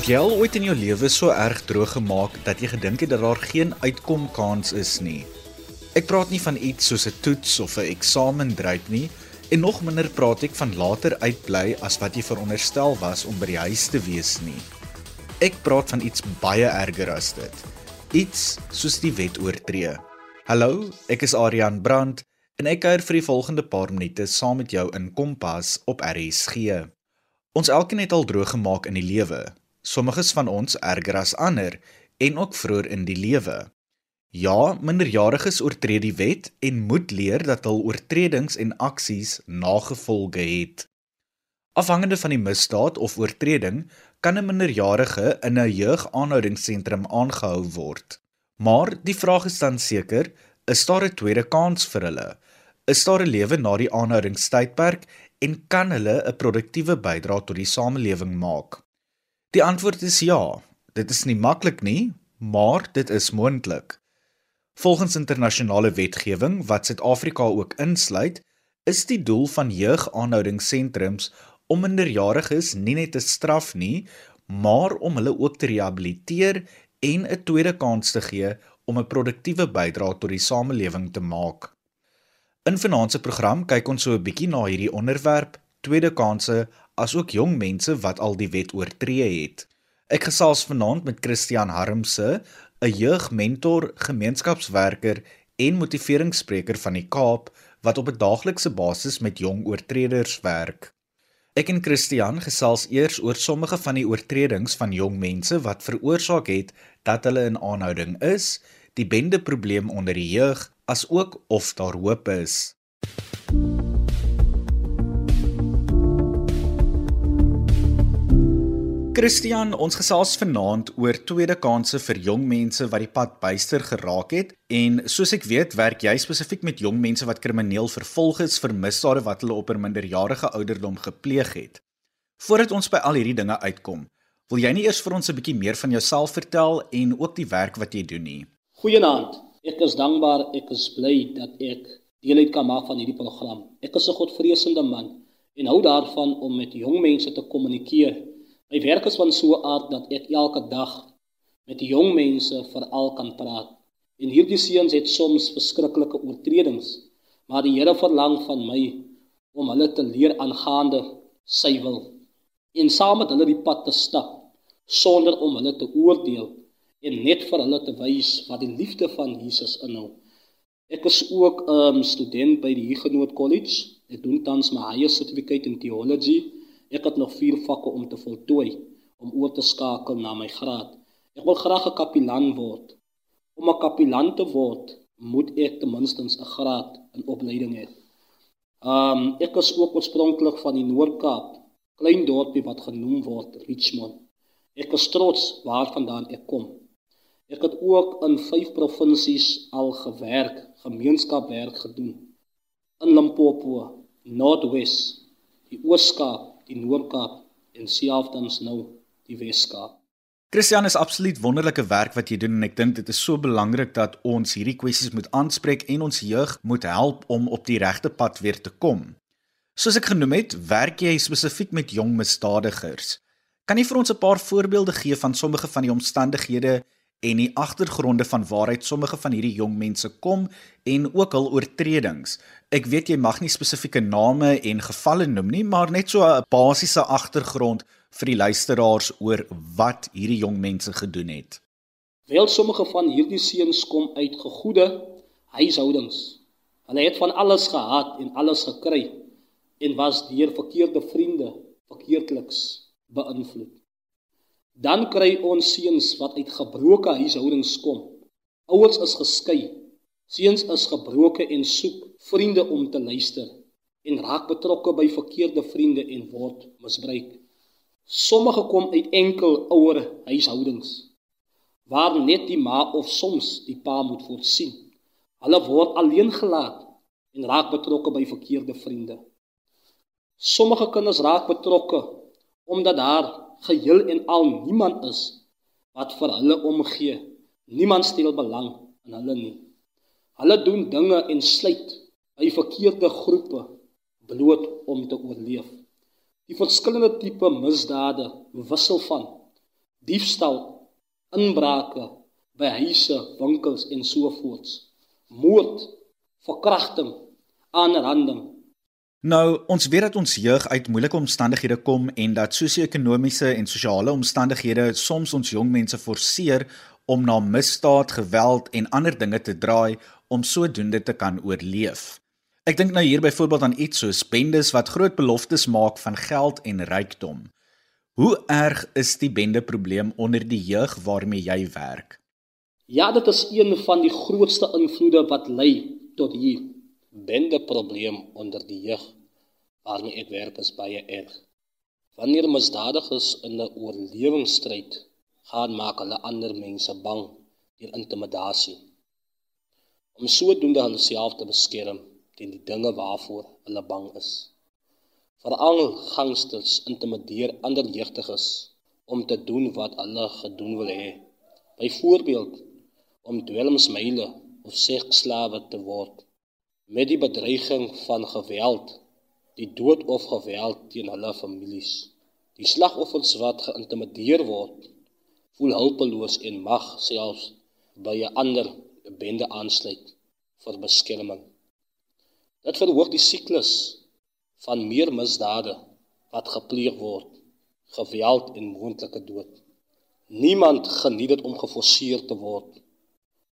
Het jy al ooit in jou lewe so erg droog gemaak dat jy gedink het dat daar geen uitkomkans is nie? Ek praat nie van iets soos 'n toets of 'n eksamen dryp nie, en nog minder praat ek van later uitbly as wat jy veronderstel was om by die huis te wees nie. Ek praat van iets baie erger as dit. Iets soos die wet oortree. Hallo, ek is Adrian Brandt en ek kuier vir die volgende paar minute saam met jou in Kompas op RSG. Ons elkeen het al droog gemaak in die lewe, Sommiges van ons erger as ander en ook vroeër in die lewe. Ja, minderjariges oortree die wet en moet leer dat hul oortredings en aksies nagevolge het. Afhangende van die misdaad of oortreding, kan 'n minderjarige in 'n jeugaanhoudingsentrum aangehou word. Maar die vraag is dan seker, is daar 'n tweede kans vir hulle? Is daar 'n lewe na die aanhoudingstydperk en kan hulle 'n produktiewe bydrae tot die samelewing maak? Die antwoord is ja. Dit is nie maklik nie, maar dit is moontlik. Volgens internasionale wetgewing wat Suid-Afrika ook insluit, is die doel van jeugaanhoudingssentrums om minderjariges nie net te straf nie, maar om hulle ook te rehabiliteer en 'n tweede kans te gee om 'n produktiewe bydrae tot die samelewing te maak. In vanaand se program kyk ons so 'n bietjie na hierdie onderwerp, tweede kansse asook jong mense wat al die wet oortree het. Ek gesels vanaand met Christian Harmse, 'n jeugmentor, gemeenskapswerker en motiveringsspreker van die Kaap wat op 'n daaglikse basis met jong oortreders werk. Ek en Christian gesels eers oor sommige van die oortredings van jong mense wat veroorsaak het dat hulle in aanhouding is, die bende probleem onder die jeug, as ook of daar hoop is. Christian, ons gesels vanaand oor tweede kansse vir jong mense wat die pad byster geraak het en soos ek weet, werk jy spesifiek met jong mense wat krimineel vervolg is vir misdade wat hulle op 'n minderjarige ouderdom gepleeg het. Voordat ons by al hierdie dinge uitkom, wil jy nie eers vir ons 'n bietjie meer van jouself vertel en ook die werk wat jy doen nie? Goeienaand. Ek is dankbaar, ek is bly dat ek deel uit kan maak van hierdie program. Ek is 'n godvreesende man en hou daarvan om met jong mense te kommunikeer My werk is van so 'n aard dat ek elke dag met jong mense veral kan praat. En hierdie seuns het soms verskriklike oortredings, maar die Here verlang van my om hulle te leer aangaande sy wil en saam met hulle die pad te stap sonder om hulle te oordeel en net vir hulle te wys wat die liefde van Jesus inhou. Ek is ook 'n um, student by die Huguenot College. Ek doen tans my higher certificate in theology Ek het nog 4 vakke om te voltooi om oor te skakel na my graad. Ek wil graag 'n kapelaan word. Om 'n kapelaan te word, moet ek ten minste 'n graad in opleiding hê. Um ek is ook oorspronklik van die Noord-Kaap, klein dorpie wat genoem word Richmond. Ek is trots waarvandaan ek kom. Ek het ook in 5 provinsies al gewerk, gemeenskapswerk gedoen. In Limpopo, Noordwes, die Oos-Kaap die Noord-Kaap en selfs nou die Wes-Kaap. Christian is absoluut wonderlike werk wat jy doen en ek dink dit is so belangrik dat ons hierdie kwessies moet aanspreek en ons jeug moet help om op die regte pad weer te kom. Soos ek genoem het, werk jy spesifiek met jong misdadigers. Kan jy vir ons 'n paar voorbeelde gee van sommige van die omstandighede en die agtergronde van waaruit sommige van hierdie jong mense kom en ook hul oortredings. Ek weet jy mag nie spesifieke name en gevalle noem nie, maar net so 'n basiese agtergrond vir die luisteraars oor wat hierdie jong mense gedoen het. Wel sommige van hierdie seuns kom uit gegoede huishoudings. Hulle het van alles gehad en alles gekry en was deur verkeerde vriende verkeerdliks beïnvloed. Dan kry ons seuns wat uit gebroke huishoudings kom. Ouers is geskei. Seuns is gebroke en soek vriende om te luister en raak betrokke by verkeerde vriende en word misbruik. Sommige kom uit enkel ouer huishoudings waar net die ma of soms die pa moet voorsien. Hulle word alleen gelaat en raak betrokke by verkeerde vriende. Sommige kinders raak betrokke omdat daar geheel en al niemand is wat vir hulle omgee. Niemand stel belang in hulle nie. Hulle doen dinge en sluit by verkeerde groepe bloot om te oorleef. Die verskillende tipe misdade wissel van diefstal, inbrake by huise, winkels en so voorts, moord, verkrachting, aanranding. Nou, ons weet dat ons jeug uit moeilike omstandighede kom en dat sosio-ekonomiese en sosiale omstandighede soms ons jong mense forceer om na misdaad, geweld en ander dinge te draai om sodoende te kan oorleef. Ek dink nou hier byvoorbeeld aan iets soos bendes wat groot beloftes maak van geld en rykdom. Hoe erg is die bende probleem onder die jeug waarmee jy werk? Ja, dit is een van die grootste invloede wat lei tot hier bende probleem onder die jeug waarmee ek werk is baie erg. Wanneer misdadigers in 'n oorlewingsstryd gaan maak hulle ander mense bang deur intimidasie. Om sodoende hulle self te beskerm teen die dinge waarvoor hulle bang is. Veral gangsters intimideer ander jeugdiges om te doen wat hulle gedoen wil hê. Byvoorbeeld om dwelmsmyle of seksslawe te word met die bedreiging van geweld, die dood of geweld teen hulle families. Die slagoffers wat geïntimideer word, voel hulpeloos en mag selfs by 'n ander bende aansluit vir beskerming. Dit verhoog die siklus van meer misdade wat gepleeg word, geweld en moontlike dood. Niemand geniet dit om geforseer te word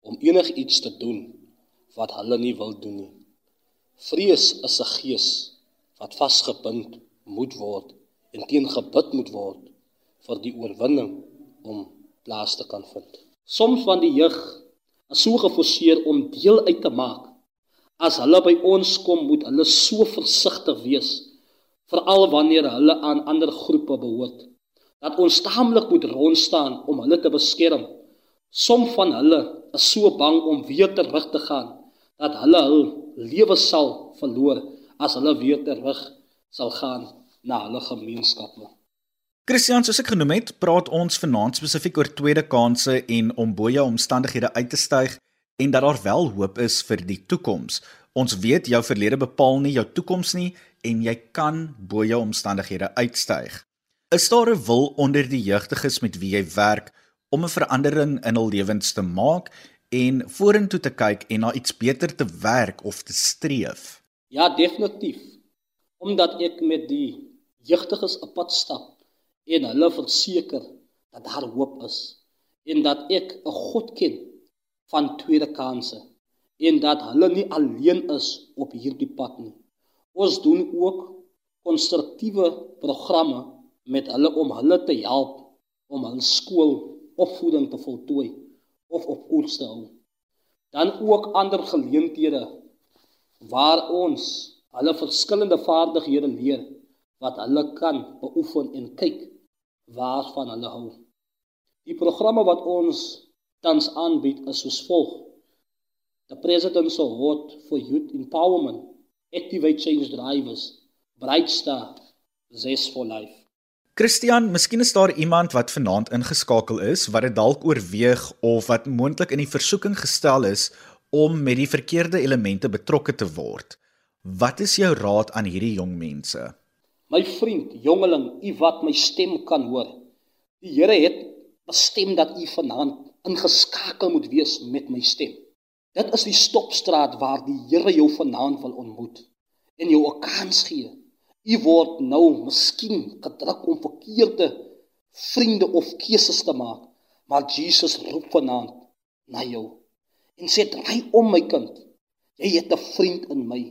om enigiets te doen wat hulle nie wil doen nie. Vrees is 'n gees wat vasgebind moet word en teen gebid moet word vir die oorwinning om plaas te kan vind. Soms van die jeug is so geforseer om deel uit te maak. As hulle by ons kom, moet hulle so versigtig wees, veral wanneer hulle aan ander groepe behoort, dat ons taamlik moet rond staan om hulle te beskerm. Som van hulle is so bang om weer terug te gaan dat hulle hul lewe sal verloor as hulle weer terug sal gaan na hulle gemeenskappe. Christian, soos ek genoem het, praat ons vanaand spesifiek oor tweede kansse en om bo jou omstandighede uit te styg en dat daar wel hoop is vir die toekoms. Ons weet jou verlede bepaal nie jou toekoms nie en jy kan bo jou omstandighede uitstyg. Is daar 'n wil onder die jeugdiges met wie jy werk om 'n verandering in hul lewens te maak en vorentoe te kyk en na iets beter te werk of te streef? Ja, definitief. Omdat ek met die jeugdiges op pad stap en hulle verseker dat daar hoop is en dat ek 'n God ken van tweede kansse en dat hulle nie alleen is op hierdie pad nie. Ons doen ook konstruktiewe programme met hulle om hulle te help om hul skool opvoeding te voltooi of op koers te hou. Dan ook ander geleenthede waar ons hulle verskillende vaardighede leer wat hulle kan beoefen en kyk waarvan hulle hou. Die programme wat ons tans aanbied is soos volg: The President's Award for Youth Empowerment, Activate Change Drivers, Bright Star, Zest for Life. Christian, miskien is daar iemand wat vanaand ingeskakel is wat dit dalk oorweeg of wat moontlik in die versoeking gestel is om met die verkeerde elemente betrokke te word. Wat is jou raad aan hierdie jong mense? My vriend, jongeling, u wat my stem kan hoor. Die Here het bestem dat u vanaand ingeskakel moet wees met my stem. Dit is die stopstraat waar die Here jou vanaand wil ontmoet en jou 'n kans gee U word nou miskien gedruk om verkeerde vriende of keuses te maak, maar Jesus roep vanaand na jou en sê: "Draai om my kind. Jy het 'n vriend in my.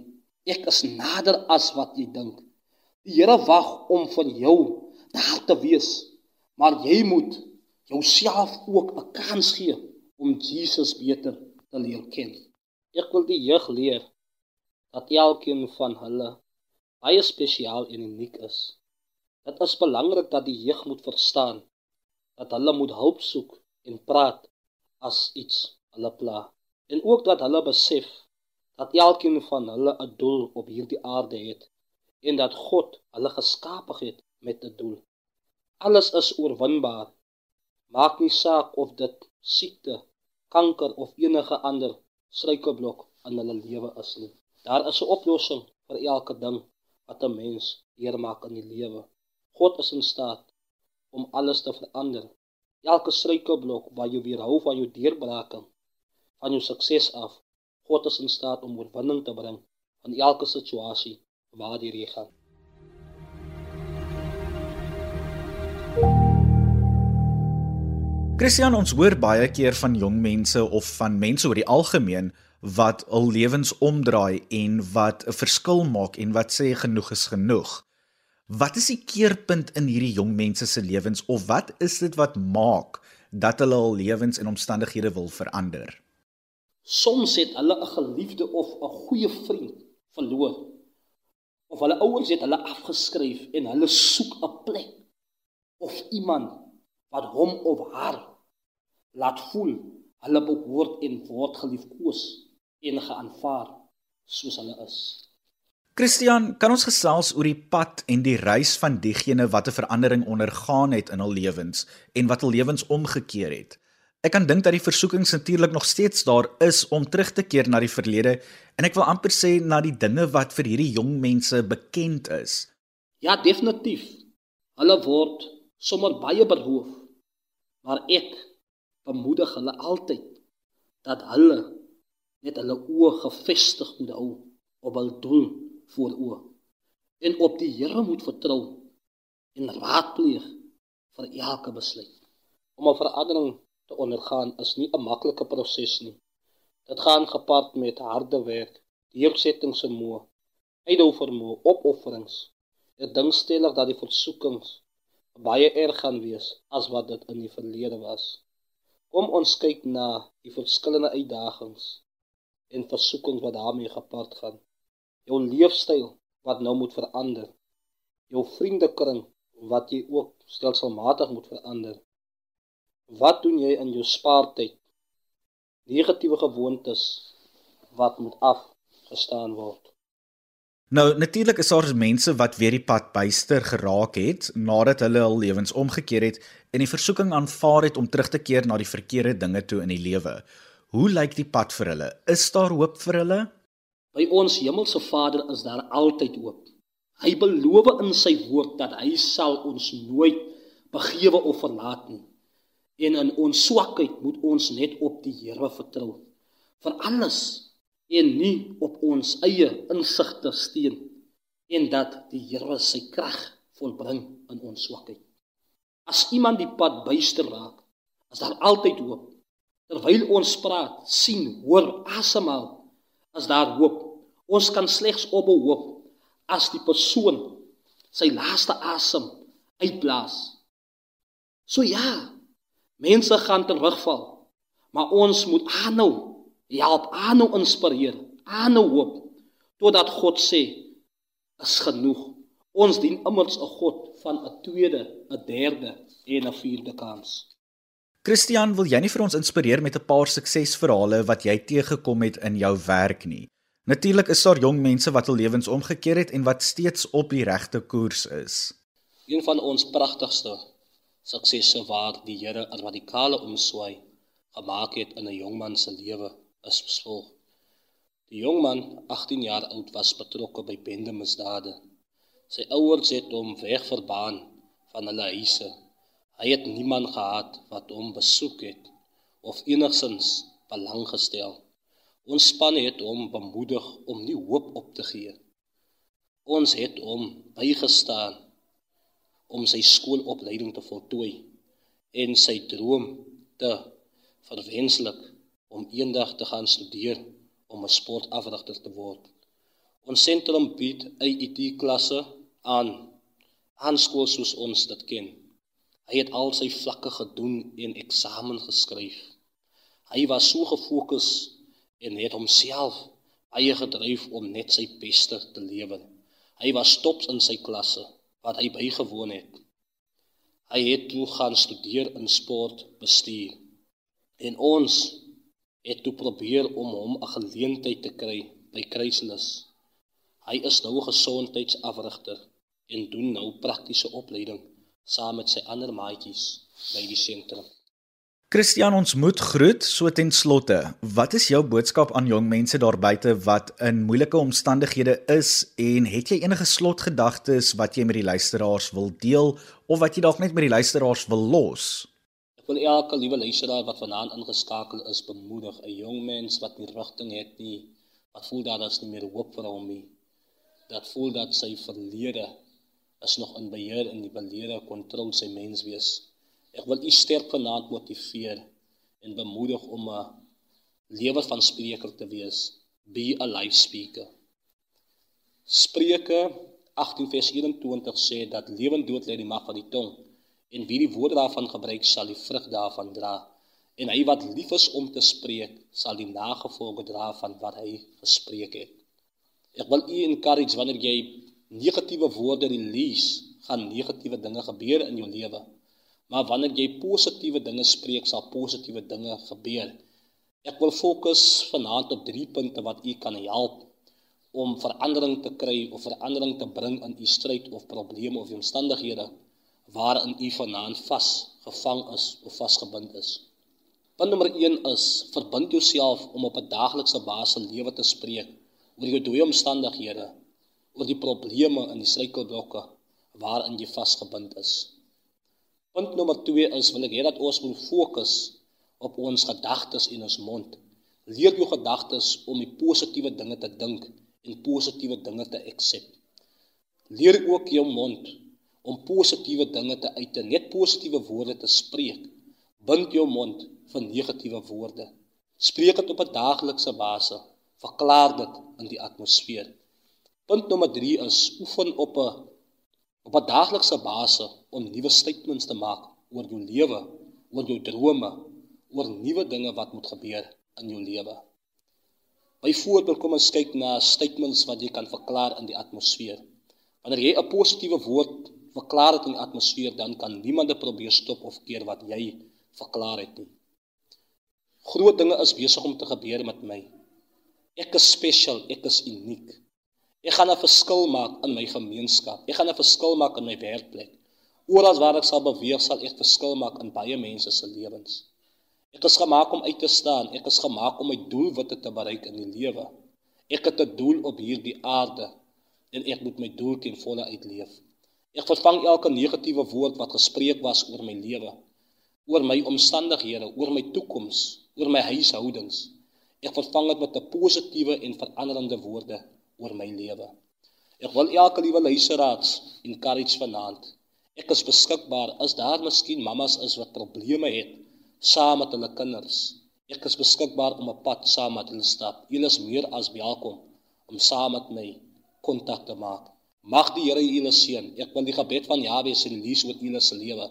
Ek is nader as wat jy dink." Die Here wag om van jou daar te wees, maar jy moet jouself ook 'n kans gee om Jesus beter te leer ken. Ek wil die jeug leer dat elkeen van hulle baie spesiaal en uniek is. Dit is belangrik dat die jeug moet verstaan dat hulle moet hulp soek en praat as iets hulle pla en ook dat hulle besef dat elkeen van hulle 'n doel op hierdie aarde het en dat God hulle geskaap het met 'n doel. Alles is oorwinbaar. Maak nie saak of dit siekte, kanker of enige ander struikelblok in hulle lewe is nie. Daar is 'n oplossing vir elke ding wat 'n mens deurmaak in die lewe. God is in staat om alles te verander elke struikelblok waar jy weerhou van jou deurbraking, van jou sukses af, God is in staat om oorwinning te bring in elke situasie waar jy gaan. Christian, ons hoor baie keer van jong mense of van mense oor die algemeen wat hul lewens omdraai en wat 'n verskil maak en wat sê genoeg is genoeg. Wat is die keerpunt in hierdie jong mense se lewens of wat is dit wat maak dat hulle hul lewens en omstandighede wil verander? Soms het hulle 'n geliefde of 'n goeie vriend verloor. Of hulle ouers het hulle afgeskryf en hulle soek 'n plek of iemand wat hom of haar laat voel hulle behoort en word geliefkoes en geaanvaar soos hulle is. Christian, kan ons gesels oor die pad en die reis van diegene wat 'n verandering ondergaan het in hul lewens en wat hul lewens omgekeer het? Ek kan dink dat die versoekings natuurlik nog steeds daar is om terug te keer na die verlede en ek wil amper sê na die dinge wat vir hierdie jong mense bekend is. Ja, definitief. Hulle word sommer baie beroof Maar ek bemoedig hulle altyd dat hulle net hulle oë gefestig moet hou op hul doel voor oë en op die Here moet vertrou en raadpleeg vir elke besluit. Om 'n verandering te ondergaan is nie 'n maklike proses nie. Dit gaan gepaard met harde werk, deursettingsvermoë, uithou vermoë, opofferings. Ek dink stellig dat die versoekings baie erg gaan wees as wat dit in die verlede was. Kom ons kyk na die verskillende uitdagings en versoekings wat daarmee gepaard gaan. Jou leefstyl wat nou moet verander. Jou vriendekring wat jy ook stelselmatig moet verander. Wat doen jy in jou spaartyd? Negatiewe gewoontes wat moet afgestaan word. Nou natuurlik is daar mense wat weer die pad byster geraak het nadat hulle hul lewens omgekeer het en die versoeking aanvaar het om terug te keer na die verkeerde dinge toe in die lewe. Hoe lyk die pad vir hulle? Is daar hoop vir hulle? By ons hemelse Vader is daar altyd hoop. Hy beloof in sy woord dat hy sal ons nooit begewe of verlaat nie. En in ons swakheid moet ons net op die Here vertrou. Vir alles en nie op ons eie insigte steun en dat die Here sy krag volbring in ons swakheid. As iemand die pad byster raak, is daar altyd hoop. Terwyl ons praat, sien, hoor, asemhaal, is daar hoop. Ons kan slegs ophoop as die persoon sy laaste asem uitblaas. So ja, mense gaan terugval, maar ons moet aanhou help aanhou inspireer, aanhou hoop totdat God sê is genoeg. Ons dien immers 'n God van 'n tweede, 'n derde en 'n vierde kans. Christian, wil jy nie vir ons inspireer met 'n paar suksesverhale wat jy teëgekom het in jou werk nie? Natuurlik is daar jong mense wat hul lewens omgekeer het en wat steeds op die regte koers is. Een van ons pragtigste suksesse waar die Here 'n radikale omswaai gemaak het in 'n jong man se lewe is besvolg. Die jong man, 18 jaar oud, was betrokke by bendemisdade. Sy ouers het hom wegverbaan van hulle huise. Hy het niemand gehad wat hom besoek het of enigsins belang gestel. Ons span het hom bemoedig om nie hoop op te gee. Ons het hom bygestaan om sy skoolopleiding te voltooi en sy droom te verwenslik om eendag te gaan studeer om 'n sportafrigter te word. Ons sentrum bied AET klasse aan aan skool soos ons dit ken. Hy het al sy vlakke gedoen en eksamen geskryf. Hy was so gefokus en het homself eie gedryf om net sy beste te lewer. Hy was top in sy klasse wat hy bygewoon het. Hy het toe gaan studeer in sportbestuur. En ons het toe probeer om hom 'n geleentheid te kry by Kruislus. Hy is nou gesondheidsafrigter en doen nou praktiese opleiding saam met sy ander maatjies by die sentrum. Christian, ons moet groet so ten slotte. Wat is jou boodskap aan jong mense daar buite wat in moeilike omstandighede is en het jy enige slotgedagtes wat jy met die luisteraars wil deel of wat jy dalk net met die luisteraars wil los? Ek wil elke liewe luisteraar wat vanaand ingeskakel is bemoedig, 'n jong mens wat nie rigting het nie, wat voel dat daar is nie meer hoop vir hom nie. Dat voel dat sy verlede is nog in beheer en die verlede kontrol sy mens wees. Ek wil u sterk vanaand motiveer en bemoedig om 'n lewe van spreker te wees. Be a life speaker. Spreuke 18 vers 21 sê dat lewend dood lê die mag van die tong en wie die woorde daarvan gebruik sal die vrug daarvan dra en hy wat lief is om te spreek sal die nagevolge dra van wat hy gespreek het. Ek wil u encourage wanneer jy negatiewe woorde release, gaan negatiewe dinge gebeur in jou lewe. Maar wanneer jy positiewe dinge spreek, sal positiewe dinge gebeur. Ek wil fokus vanaand op drie punte wat u kan help om verandering te kry of verandering te bring in u stryd of probleme of omstandighede waarin u vanaand vasgevang is of vasgebind is. Punt nommer 1 is verbind jouself om op 'n daaglikse basis lewe te spreek oor jou dooie omstandighede, oor die probleme en die struikelblokke waarin jy vasgebind is. Punt nommer 2 is wil ek hê dat ons moet fokus op ons gedagtes en ons mond. Leer jou gedagtes om die positiewe dinge te dink en positiewe dinge te accept. Leer ook jou mond om positiewe dinge te uit en net positiewe woorde te spreek. Bind jou mond vir negatiewe woorde. Spreek dit op 'n daaglikse basis. Verklaar dit in die atmosfeer. Punt nommer 3 is oefen op 'n op 'n daaglikse basis om nuwe statements te maak oor jou lewe, oor jou drome, oor nuwe dinge wat moet gebeur in jou lewe. Byvoorbeeld kom ons kyk na statements wat jy kan verklaar in die atmosfeer. Wanneer jy 'n positiewe woord verklaar dit in die atmosfeer, dan kan niemand dit probeer stop of keer wat jy verklaar het nie. Groot dinge is besig om te gebeur met my. Ek is special, ek is uniek. Ek gaan 'n verskil maak in my gemeenskap. Ek gaan 'n verskil maak in my werkplek. Oral waar ek sal beweeg, sal ek verskil maak in baie mense se lewens. Ek is gemaak om uit te staan. Ek is gemaak om my doelwitte te bereik in die lewe. Ek het 'n doel op hierdie aarde en ek moet my doel ten volle uitleef. Ek vervang elke negatiewe woord wat gespreek was oor my lewe, oor my omstandighede, oor my toekoms, oor my huishoudings. Ek vervang dit met 'n positiewe en veranderende woorde oor my lewe. Ek wil elke liewe luisteraars encourage vanaand. Ek is beskikbaar as daar miskien mammas is wat probleme het saam met hulle kinders. Ek is beskikbaar om 'n pad saam met hulle stap. Julle is meer as welkom om saam met my kontak te maak. Mag die Here julle seën. Ek wil die gebed van Jabes release oor julle se lewe.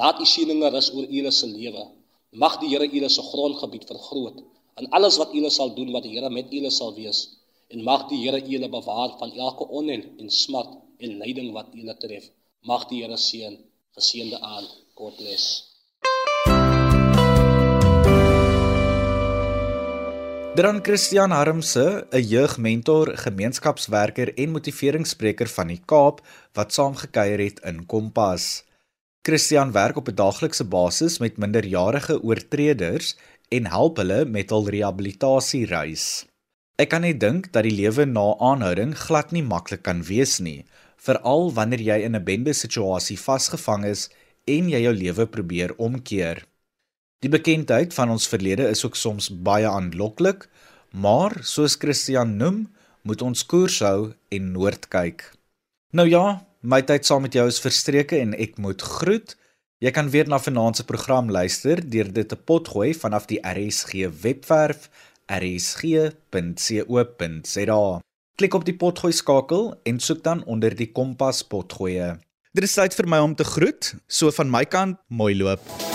Laat u seëninge rus oor julle se lewe. Mag die Here julle se grondgebied vergroot en alles wat julle sal doen wat die Here met julle sal wees en mag die Here julle bewaar van elke onheil en smart en lyding wat julle tref. Mag die Here seën. Geseënde aand. God bless. Dan Christian Harmse, 'n jeugmentor, gemeenskapswerker en motiveringsspreker van die Kaap wat saamgekyer het in Kompas. Christian werk op 'n daaglikse basis met minderjarige oortreders en help hulle met hul rehabilitasiereis. Ek kan net dink dat die lewe na aanhouding glad nie maklik kan wees nie, veral wanneer jy in 'n bende situasie vasgevang is en jy jou lewe probeer omkeer. Die bekendheid van ons verlede is ook soms baie aanloklik, maar soos Christian noem, moet ons koers hou en noord kyk. Nou ja, my tyd saam met jou is verstreke en ek moet groet. Jy kan weer na vanaand se program luister deur dit te potgooi vanaf die RSG webwerf rsg.co.za. Klik op die potgooi skakel en soek dan onder die kompas potgoeie. Dit is tyd vir my om te groet. So van my kant, mooi loop.